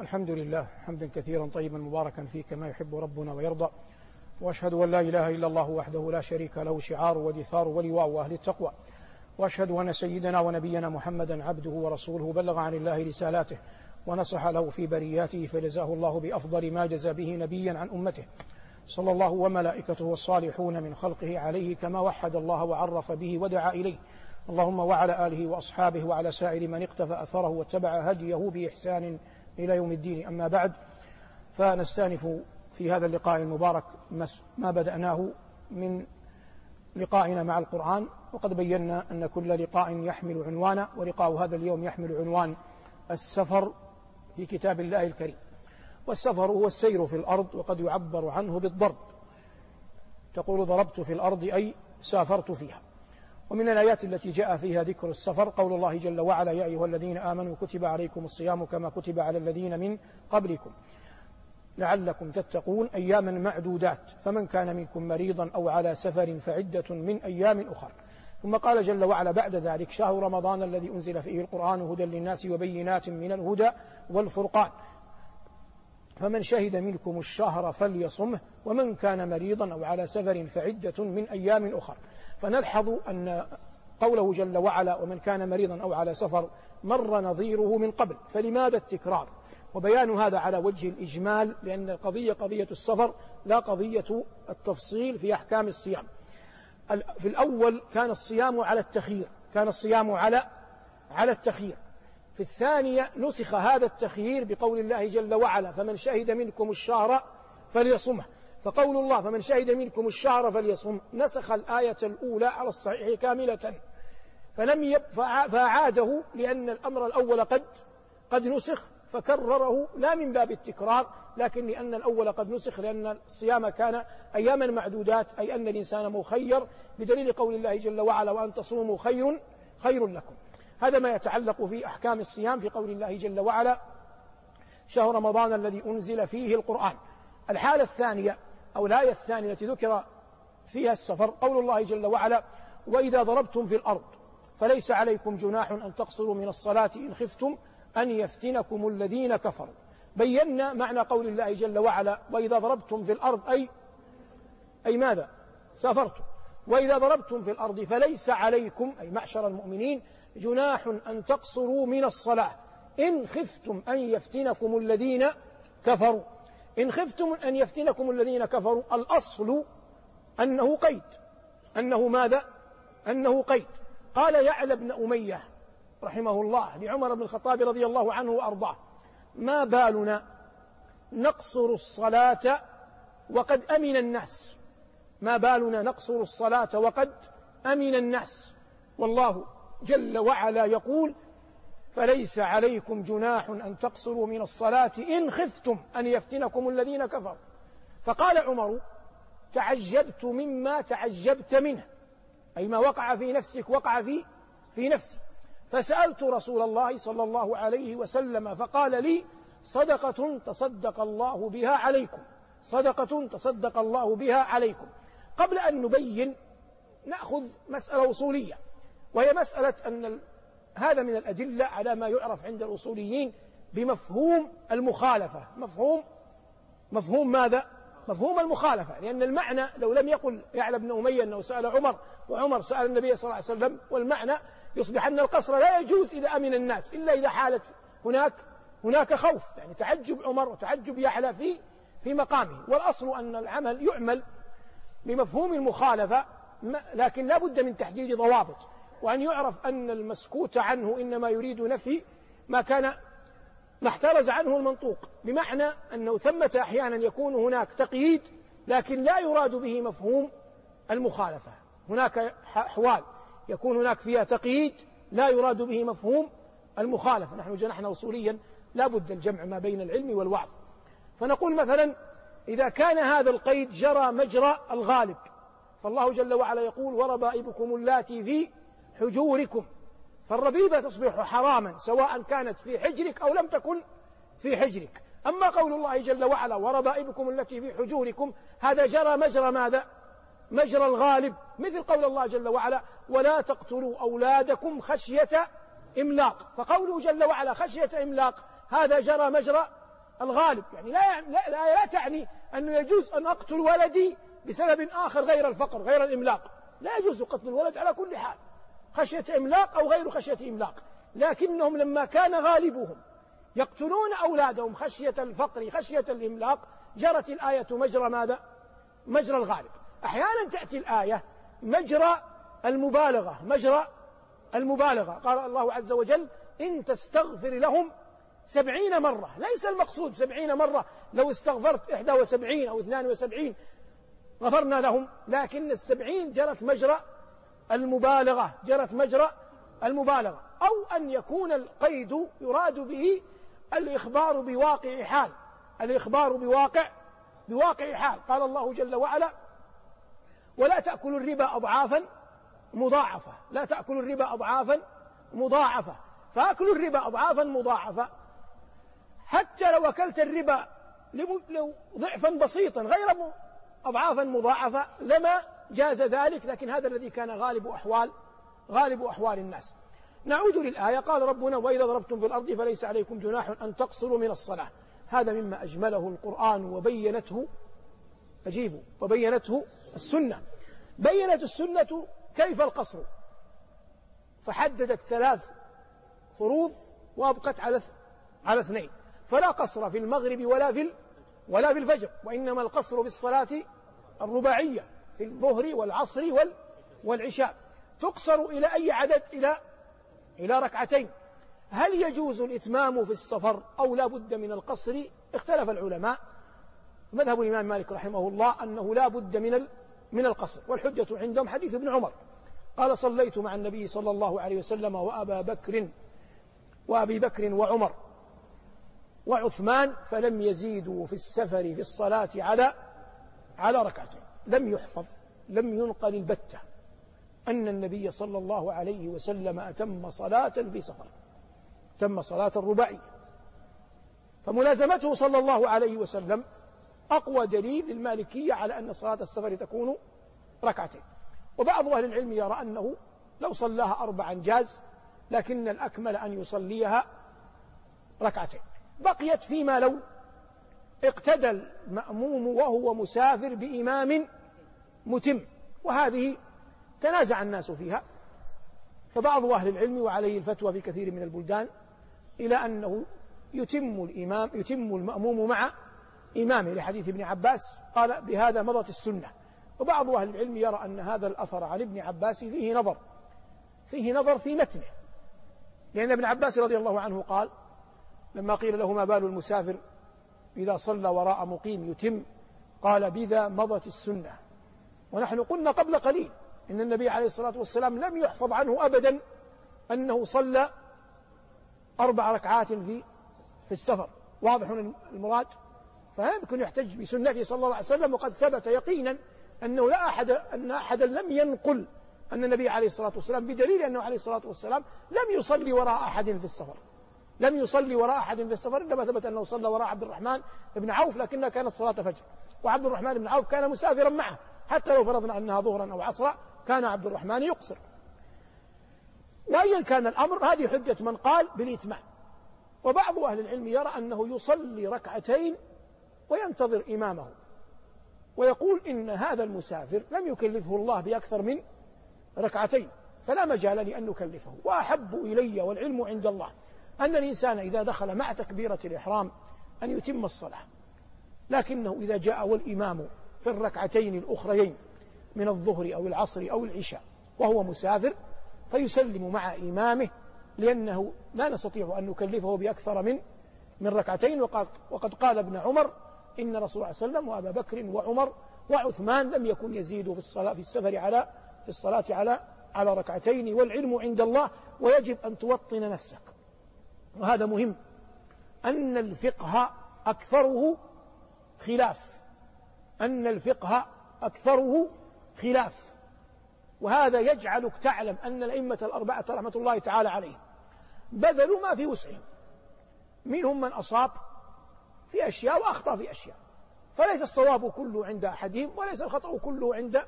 الحمد لله حمدا كثيرا طيبا مباركا فيه كما يحب ربنا ويرضى. وأشهد أن لا إله إلا الله وحده لا شريك له شعار ودثار ولواء أهل التقوى. وأشهد أن سيدنا ونبينا محمدا عبده ورسوله بلغ عن الله رسالاته ونصح له في برياته فجزاه الله بأفضل ما جزى به نبيا عن أمته. صلى الله وملائكته والصالحون من خلقه عليه كما وحد الله وعرف به ودعا إليه. اللهم وعلى آله وأصحابه وعلى سائر من اقتفى أثره واتبع هديه بإحسان إلى يوم الدين. أما بعد فنستأنف في هذا اللقاء المبارك ما بدأناه من لقائنا مع القرآن وقد بينا أن كل لقاء يحمل عنوانا ولقاء هذا اليوم يحمل عنوان السفر في كتاب الله الكريم. والسفر هو السير في الأرض وقد يعبر عنه بالضرب. تقول ضربت في الأرض أي سافرت فيها. ومن الآيات التي جاء فيها ذكر السفر قول الله جل وعلا يا أيها الذين آمنوا كتب عليكم الصيام كما كتب على الذين من قبلكم لعلكم تتقون أياما معدودات فمن كان منكم مريضا أو على سفر فعدة من أيام أخر. ثم قال جل وعلا بعد ذلك شهر رمضان الذي أنزل فيه القرآن هدى للناس وبينات من الهدى والفرقان. فمن شهد منكم الشهر فليصمه ومن كان مريضا أو على سفر فعدة من أيام أخر. فنلحظ أن قوله جل وعلا ومن كان مريضا أو على سفر مر نظيره من قبل. فلماذا التكرار؟ وبيان هذا على وجه الإجمال لأن القضية قضية السفر لا قضية التفصيل في أحكام الصيام. في الأول كان الصيام على التخيير كان الصيام على على التخيير. في الثانية نسخ هذا التخيير بقول الله جل وعلا فمن شهد منكم الشهر فليصمه فقول الله فمن شهد منكم الشهر فليصم. نسخ الآية الأولى على الصحيح كاملة. فلم يب فأعاده لأن الأمر الأول قد قد نسخ فكرره لا من باب التكرار لكن لأن الأول قد نسخ لأن الصيام كان أياما معدودات أي أن الإنسان مخير. بدليل قول الله جل وعلا وأن تصوموا خير خير لكم. هذا ما يتعلق في أحكام الصيام في قول الله جل وعلا شهر رمضان الذي أنزل فيه القرآن. الحالة الثانية أو الآية الثانية التي ذكر فيها السفر قول الله جل وعلا وإذا ضربتم في الأرض فليس عليكم جناح أن تقصروا من الصلاة إن خفتم أن يفتنكم الذين كفروا. بينا معنى قول الله جل وعلا وإذا ضربتم في الأرض أي أي ماذا؟ سافرتم. وإذا ضربتم في الأرض فليس عليكم أي معشر المؤمنين جناح أن تقصروا من الصلاة. إن خفتم أن يفتنكم الذين كفروا. إن خفتم أن يفتنكم الذين كفروا الأصل أنه قيد. أنه ماذا؟ أنه قيد. قال يعلى بن أمية رحمه الله لعمر بن الخطاب رضي الله عنه وأرضاه ما بالنا نقصر الصلاة وقد أمن الناس. ما بالنا نقصر الصلاة وقد أمن الناس. والله جل وعلا يقول فليس عليكم جناح أن تقصروا من الصلاة إن خفتم أن يفتنكم الذين كفروا. فقال عمر تعجبت مما تعجبت منه. أي ما وقع في نفسك وقع في في نفسي. فسألت رسول الله صلى الله عليه وسلم فقال لي صدقة تصدق الله بها عليكم. صدقة تصدق الله بها عليكم. قبل أن نبين نأخذ مسألة أصولية. وهي مسألة أن هذا من الأدلة على ما يعرف عند الأصوليين بمفهوم المخالفة. مفهوم مفهوم ماذا؟ مفهوم المخالفة. لأن المعنى لو لم يقل يعلى بن أمية أنه سأل عمر وعمر سأل النبي صلى الله عليه وسلم والمعنى يصبح أن القصر لا يجوز إذا أمن الناس إلا إذا حالت هناك هناك خوف يعني تعجب عمر وتعجب يعلى في في مقامه. والأصل أن العمل يعمل بمفهوم المخالفة لكن لا بد من تحديد ضوابط. وأن يعرف أن المسكوت عنه إنما يريد نفي ما كان ما احترز عنه المنطوق. بمعنى أنه ثمة أحيانا يكون هناك تقييد لكن لا يراد به مفهوم المخالفة. هناك أحوال يكون هناك فيها تقييد لا يراد به مفهوم المخالفة. نحن جنحنا أصوليا لا بد الجمع ما بين العلم والوعظ. فنقول مثلا إذا كان هذا القيد جرى مجرى الغالب فالله جل وعلا يقول وربائبكم اللاتي في حجوركم. فالربيبة تصبح حراما سواء كانت في حجرك أو لم تكن في حجرك. أما قول الله جل وعلا وربائبكم التي في حجوركم هذا جرى مجرى ماذا؟ مجرى الغالب. مثل قول الله جل وعلا ولا تقتلوا أولادكم خشية إملاق فقوله جل وعلا خشية إملاق هذا جرى مجرى الغالب. يعني لا, لا, لا, لا تعني أنه يجوز أن أقتل ولدي بسبب آخر غير الفقر غير الإملاق. لا يجوز قتل الولد على كل حال. خشية إملاق أو غير خشية إملاق. لكنهم لما كان غالبهم يقتلون أولادهم خشية الفقر خشية الإملاق. جرت الآية مجرى ماذا؟ مجرى الغالب. أحيانا تأتي الآية مجرى المبالغة مجرى المبالغة. قال الله عز وجل إن تستغفر لهم سبعين مرة. ليس المقصود سبعين مرة. لو استغفرت إحدى وسبعين أو اثنان وسبعين غفرنا لهم لكن السبعين جرت مجرى المبالغة جرت مجرى المبالغة. أو أن يكون القيد يراد به الإخبار بواقع حال. الإخبار بواقع بواقع حال. قال الله جل وعلا ولا تأكلوا الربا أضعافا مضاعفة. لا تأكلوا الربا أضعافا مضاعفة. فأكلوا الربا أضعافا مضاعفة. حتى لو أكلت الربا لو ضعفا بسيطا غير أضعافا مضاعفة لما جاز ذلك لكن هذا الذي كان غالب أحوال غالب أحوال الناس. نعود للآية. قال ربنا وإذا ضربتم في الأرض فليس عليكم جناح أن تقصروا من الصلاة. هذا مما أجمله القرآن وبينته أجيبوا وبينته السنة. بينت السنة كيف القصر؟ فحددت ثلاث فروض وأبقت على على اثنين. فلا قصر في المغرب ولا في ولا في الفجر وإنما القصر في الصلاة الرباعية. في الظهر والعصر والعشاء. تقصر إلى أي عدد؟ إلى إلى ركعتين. هل يجوز الإتمام في السفر أو لا بد من القصر؟ اختلف العلماء. مذهب الإمام مالك رحمه الله أنه لا بد من من القصر. والحجة عندهم حديث ابن عمر. قال صليت مع النبي صلى الله عليه وسلم وأبا بكر وأبي بكر وعمر وعثمان فلم يزيدوا في السفر في الصلاة على على ركعتين. لم يحفظ لم ينقل البتة. أن النبي صلى الله عليه وسلم أتم صلاة في سفر تم صلاة الرباعية فملازمته صلى الله عليه وسلم أقوى دليل للمالكية على أن صلاة السفر تكون ركعتين. وبعض أهل العلم يرى أنه لو صلاها أربعا جاز لكن الأكمل أن يصليها ركعتين. بقيت فيما لو اقتدى المأموم وهو مسافر بإمام متم وهذه تنازع الناس فيها. فبعض أهل العلم وعليه الفتوى في كثير من البلدان إلى أنه يتم الإمام يتم المأموم مع إمامه. لحديث ابن عباس قال بهذا مضت السنة. وبعض أهل العلم يرى أن هذا الأثر عن ابن عباس فيه نظر فيه نظر في متنه. لأن ابن عباس رضي الله عنه قال لما قيل له ما بال المسافر إذا صلى وراء مقيم يتم قال بذا مضت السنة. ونحن قلنا قبل قليل إن النبي عليه الصلاة والسلام لم يحفظ عنه أبدا أنه صلى أربع ركعات في في السفر. واضح المراد؟ فلا يمكن يحتج بسنته صلى الله عليه وسلم وقد ثبت يقينا أنه لا أحد أن أحدا لم ينقل أن النبي عليه الصلاة والسلام بدليل أنه عليه الصلاة والسلام لم يصلي وراء أحد في السفر. لم يصلي وراء أحد في السفر إنما ثبت أنه صلى وراء عبد الرحمن بن عوف لكنها كانت صلاة فجر وعبد الرحمن بن عوف كان مسافرا معه حتى لو فرضنا أنها ظهرا أو عصرا كان عبد الرحمن يقصر. وأيا كان الأمر هذه حجة من قال بالإتمام وبعض أهل العلم يرى أنه يصلي ركعتين وينتظر إمامه. ويقول إن هذا المسافر لم يكلفه الله بأكثر من ركعتين فلا مجال لأن نكلفه وأحب إلي والعلم عند الله. أن الإنسان إذا دخل مع تكبيرة الإحرام أن يتم الصلاة. لكنه إذا جاء والإمام في الركعتين الأخريين من الظهر أو العصر أو العشاء وهو مسافر فيسلم مع إمامه لأنه لا نستطيع أن نكلفه بأكثر من من ركعتين. وقد, وقد قال ابن عمر إن رسول الله صلى الله عليه وسلم وأبا بكر وعمر وعثمان لم يكن يزيد في الصلاة في السفر على في الصلاة على على ركعتين. والعلم عند الله ويجب أن توطن نفسك. وهذا مهم. أن الفقه أكثره خلاف. أن الفقه أكثره خلاف. وهذا يجعلك تعلم أن الأئمة الأربعة رحمة الله تعالى عليهم بذلوا ما في وسعهم. منهم من أصاب في أشياء وأخطأ في أشياء. فليس الصواب كله عند أحدهم وليس الخطأ كله عند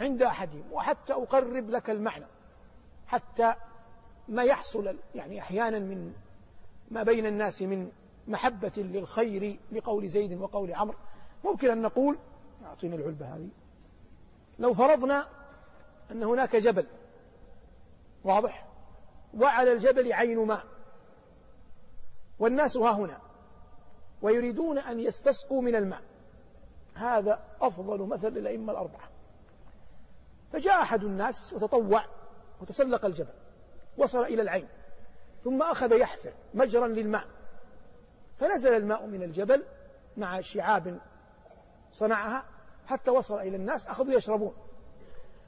عند أحدهم. وحتى أقرب لك المعنى. حتى ما يحصل يعني أحيانا من ما بين الناس من محبة للخير لقول زيد وقول عمرو. ممكن أن نقول أعطيني العلبة هذه لو فرضنا أن هناك جبل واضح؟ وعلى الجبل عين ماء والناس ها هنا ويريدون أن يستسقوا من الماء. هذا أفضل مثل للأئمة الأربعة. فجاء أحد الناس وتطوع وتسلق الجبل وصل إلى العين. ثم أخذ يحفر مجرا للماء. فنزل الماء من الجبل مع شعاب صنعها حتى وصل إلى الناس أخذوا يشربون.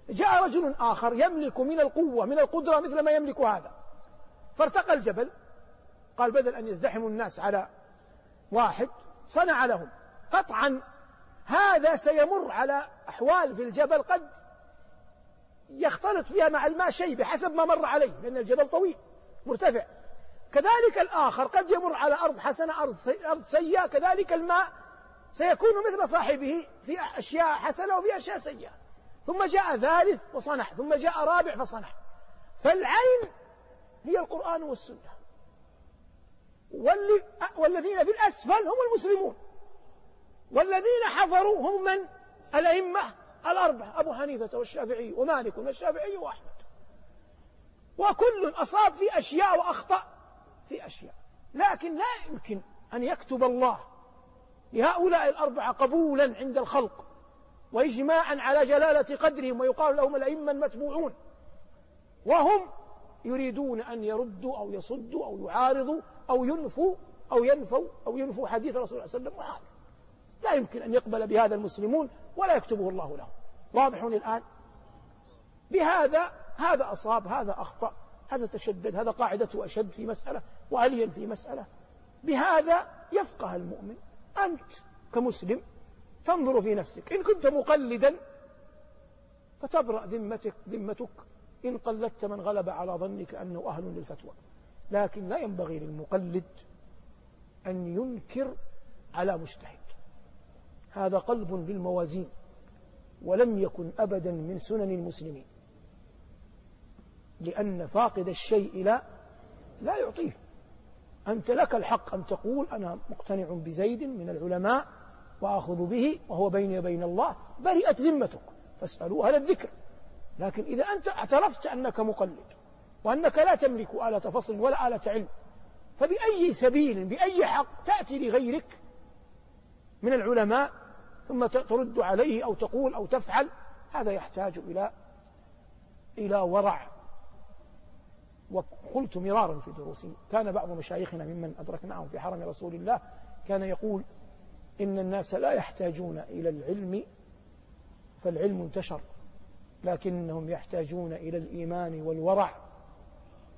جاء رجل آخر يملك من القوة من القدرة مثل ما يملك هذا. فارتقى الجبل قال بدل أن يزدحموا الناس على واحد صنع لهم. قطعا هذا سيمر على أحوال في الجبل قد يختلط فيها مع الماء شيء بحسب ما مر عليه لأن الجبل طويل. مرتفع. كذلك الآخر قد يمر على أرض حسنة أرض سيئة كذلك الماء. سيكون مثل صاحبه في أشياء حسنة وفي أشياء سيئة. ثم جاء ثالث وصنع ثم جاء رابع فصنع فالعين هي القرآن والسنة. والذين في الأسفل هم المسلمون. والذين حفروا هم من؟ الأئمة الأربعة أبو حنيفة والشافعي ومالك والشافعي وأحمد. وكل أصاب في أشياء وأخطأ في أشياء. لكن لا يمكن أن يكتب الله لهؤلاء الأربعة قبولا عند الخلق وإجماعا على جلالة قدرهم ويقال لهم الأئمة المتبوعون. وهم يريدون أن يردوا أو يصدوا أو يعارضوا أو ينفوا أو ينفوا أو ينفوا حديث رسول الله صلى الله عليه وسلم. لا يمكن أن يقبل بهذا المسلمون ولا يكتبه الله لهم. واضح الآن؟ بهذا هذا أصاب هذا أخطأ هذا تشدد هذا قاعدته أشد في مسألة وألين في مسألة. بهذا يفقه المؤمن. أنت كمسلم تنظر في نفسك. إن كنت مقلدا فتبرأ ذمتك ذمتك. إن قلدت من غلب على ظنك أنه أهل للفتوى. لكن لا ينبغي للمقلد أن ينكر على مجتهد. هذا قلب بالموازين ولم يكن أبدا من سنن المسلمين. لأن فاقد الشيء لا لا يعطيه. أنت لك الحق أن تقول أنا مقتنع بزيد من العلماء وأخذ به وهو بيني وبين الله برئت ذمتك. فاسألوا أهل الذكر. لكن إذا أنت اعترفت أنك مقلد وأنك لا تملك آلة فصل ولا آلة علم فبأي سبيل بأي حق تأتي لغيرك من العلماء ثم ترد عليه أو تقول أو تفعل هذا يحتاج إلى إلى ورع وقلت مرارا في دروسي كان بعض مشايخنا ممن أدركناهم في حرم رسول الله كان يقول إن الناس لا يحتاجون إلى العلم فالعلم انتشر لكنهم يحتاجون إلى الإيمان والورع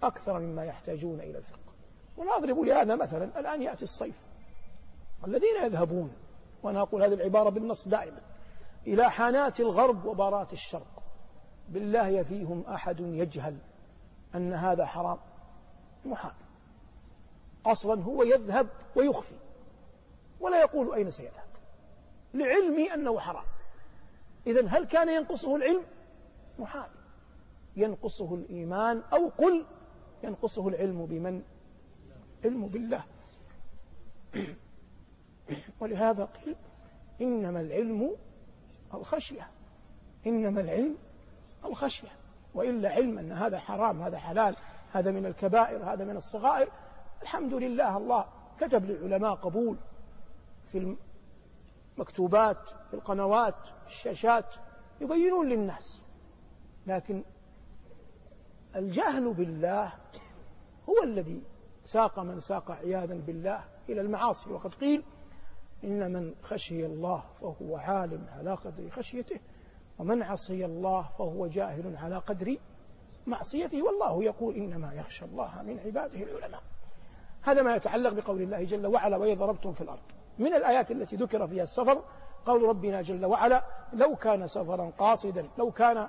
أكثر مما يحتاجون إلى الفقه. ونضرب لهذا مثلا الآن يأتي الصيف. الذين يذهبون وأنا أقول هذه العبارة بالنص دائما إلى حانات الغرب وبارات الشرق. بالله يفيهم أحد يجهل. أن هذا حرام. محال أصلا هو يذهب ويخفي. ولا يقول أين سيذهب. لعلمي أنه حرام. إذا هل كان ينقصه العلم؟ محال ينقصه الإيمان أو قل ينقصه العلم بمن؟ علم بالله. ولهذا قيل إنما العلم الخشية. إنما العلم الخشية. وإلا علم أن هذا حرام هذا حلال هذا من الكبائر هذا من الصغائر. الحمد لله الله كتب للعلماء قبول في المكتوبات في القنوات في الشاشات يبينون للناس. لكن الجهل بالله هو الذي ساق من ساق عياذا بالله إلى المعاصي. وقد قيل إن من خشي الله فهو عالم على قدر خشيته. ومن عصي الله فهو جاهل على قدر معصيته والله يقول إنما يخشى الله من عباده العلماء. هذا ما يتعلق بقول الله جل وعلا وإذا ضربتم في الأرض. من الآيات التي ذكر فيها السفر قول ربنا جل وعلا لو كان سفرا قاصدا لو كان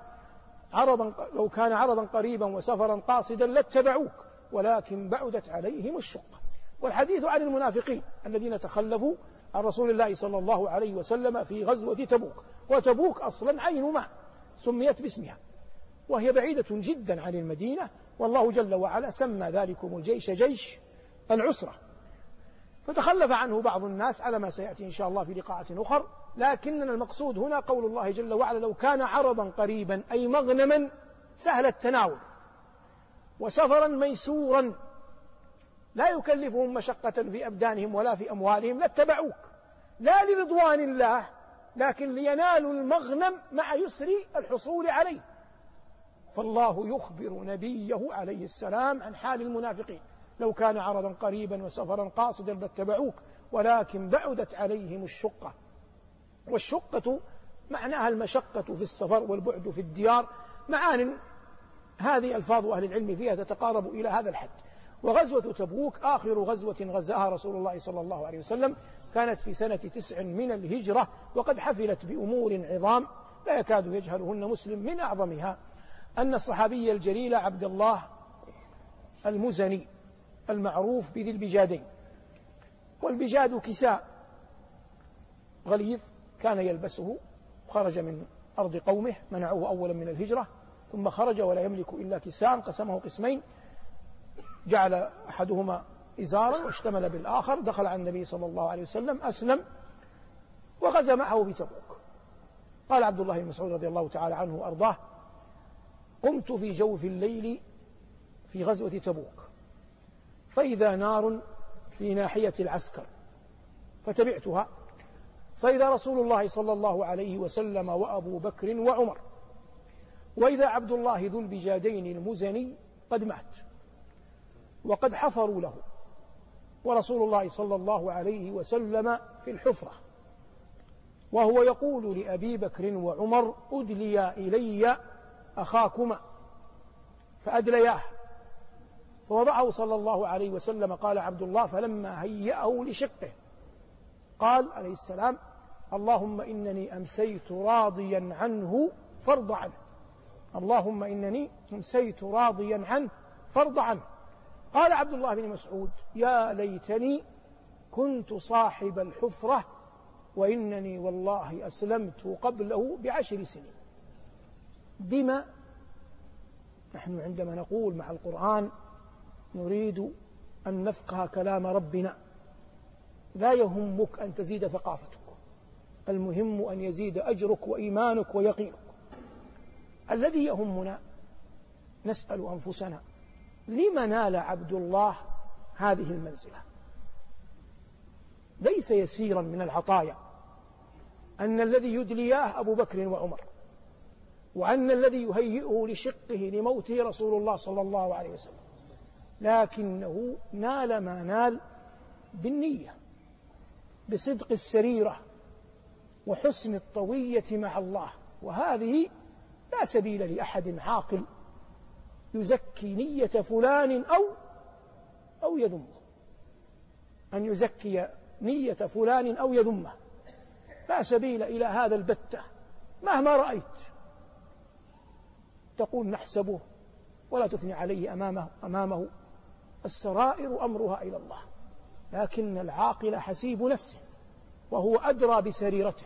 عرضا لو كان عرضا قريبا وسفرا قاصدا لاتبعوك ولكن بعدت عليهم الشقة والحديث عن المنافقين الذين تخلفوا عن رسول الله صلى الله عليه وسلم في غزوة تبوك. وتبوك أصلا عين ماء سميت باسمها. وهي بعيدة جدا عن المدينة والله جل وعلا سمى ذلكم الجيش جيش العسرة. فتخلف عنه بعض الناس على ما سيأتي إن شاء الله في لقاءات أخر. لكننا المقصود هنا قول الله جل وعلا لو كان عرضا قريبا أي مغنما سهل التناول. وسفرا ميسورا لا يكلفهم مشقة في أبدانهم ولا في أموالهم لاتبعوك. لا لرضوان الله لكن لينالوا المغنم مع يسر الحصول عليه. فالله يخبر نبيه عليه السلام عن حال المنافقين. لو كان عرضا قريبا وسفرا قاصدا لاتبعوك ولكن بعدت عليهم الشقة. والشقة معناها المشقة في السفر والبعد في الديار. معان هذه ألفاظ أهل العلم فيها تتقارب إلى هذا الحد. وغزوة تبوك آخر غزوة غزاها رسول الله صلى الله عليه وسلم كانت في سنة تسع من الهجرة وقد حفلت بأمور عظام لا يكاد يجهلهن مسلم من أعظمها. أن الصحابي الجليل عبد الله المزني المعروف بذي البجادين. والبجاد كساء. غليظ كان يلبسه خرج من أرض قومه منعوه أولا من الهجرة ثم خرج ولا يملك إلا كساء قسمه قسمين جعل أحدهما إزارا واشتمل بالآخر دخل على النبي صلى الله عليه وسلم أسلم وغزا معه في تبوك قال عبد الله بن مسعود رضي الله تعالى عنه وأرضاه قمت في جوف الليل في غزوة تبوك فإذا نار في ناحية العسكر فتبعتها. فإذا رسول الله صلى الله عليه وسلم وأبو بكر وعمر وإذا عبد الله ذو البجادين المزني قد مات. وقد حفروا له. ورسول الله صلى الله عليه وسلم في الحفرة. وهو يقول لأبي بكر وعمر أدليا إلي أخاكما. فأدلياه. فوضعه صلى الله عليه وسلم قال عبد الله فلما هيأه لشقه قال عليه السلام اللهم إنني أمسيت راضيا عنه فارض عنه. اللهم إنني أمسيت راضيا عنه فارض عنه. قال عبد الله بن مسعود يا ليتني كنت صاحب الحفرة وإنني والله أسلمت قبله بعشر سنين. بما نحن عندما نقول مع القرآن نريد أن نفقه كلام ربنا لا يهمك أن تزيد ثقافتك المهم أن يزيد أجرك وإيمانك ويقينك. الذي يهمنا نسأل أنفسنا لم نال عبد الله هذه المنزلة؟ ليس يسيرا من العطايا أن الذي يدلياه أبو بكر وعمر وأن الذي يهيئه لشقه لموته رسول الله صلى الله عليه وسلم لكنه نال ما نال بالنية بصدق السريرة وحسن الطوية مع الله. وهذه لا سبيل لأحد عاقل يزكي نية فلان أو أو يذمه. أن يزكي نية فلان أو يذمه. لا سبيل إلى هذا البتة. مهما رأيت. تقول نحسبه. ولا تثني عليه أمامه أمامه. السرائر أمرها إلى الله. لكن العاقل حسيب نفسه. وهو أدرى بسريرته.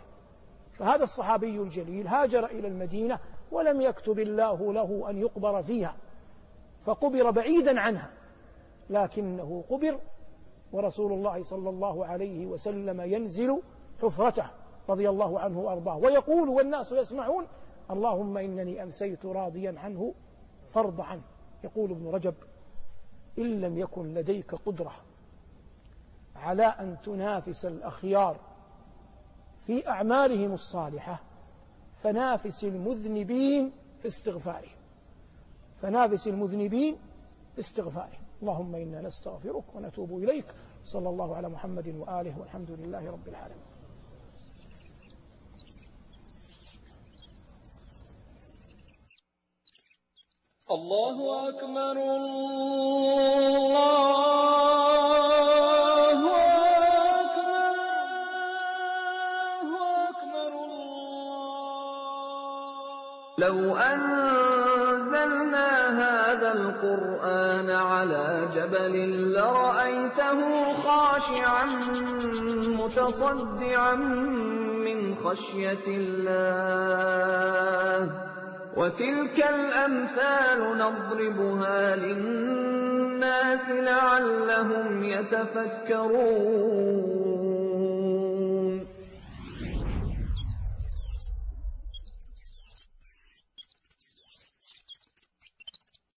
فهذا الصحابي الجليل هاجر إلى المدينة ولم يكتب الله له أن يقبر فيها. فقبر بعيدا عنها لكنه قبر ورسول الله صلى الله عليه وسلم ينزل حفرته رضي الله عنه وأرضاه ويقول والناس يسمعون اللهم إنني أمسيت راضيا عنه فرض عنه. يقول ابن رجب إن لم يكن لديك قدرة على أن تنافس الأخيار في أعمالهم الصالحة فنافس المذنبين في استغفارهم. فنافس المذنبين في استغفارهم اللهم إنا نستغفرك ونتوب إليك. صلى الله على محمد وآله والحمد لله رب العالمين. الله أكبر الله أكبر الله أكبر لو أنزلنا هذا القرآن على جبل لرأيته خاشعا متصدعا من خشية الله. وتلك الأمثال نضربها للناس لَعَلَّهُمْ يَتَفَكَّرُونَ.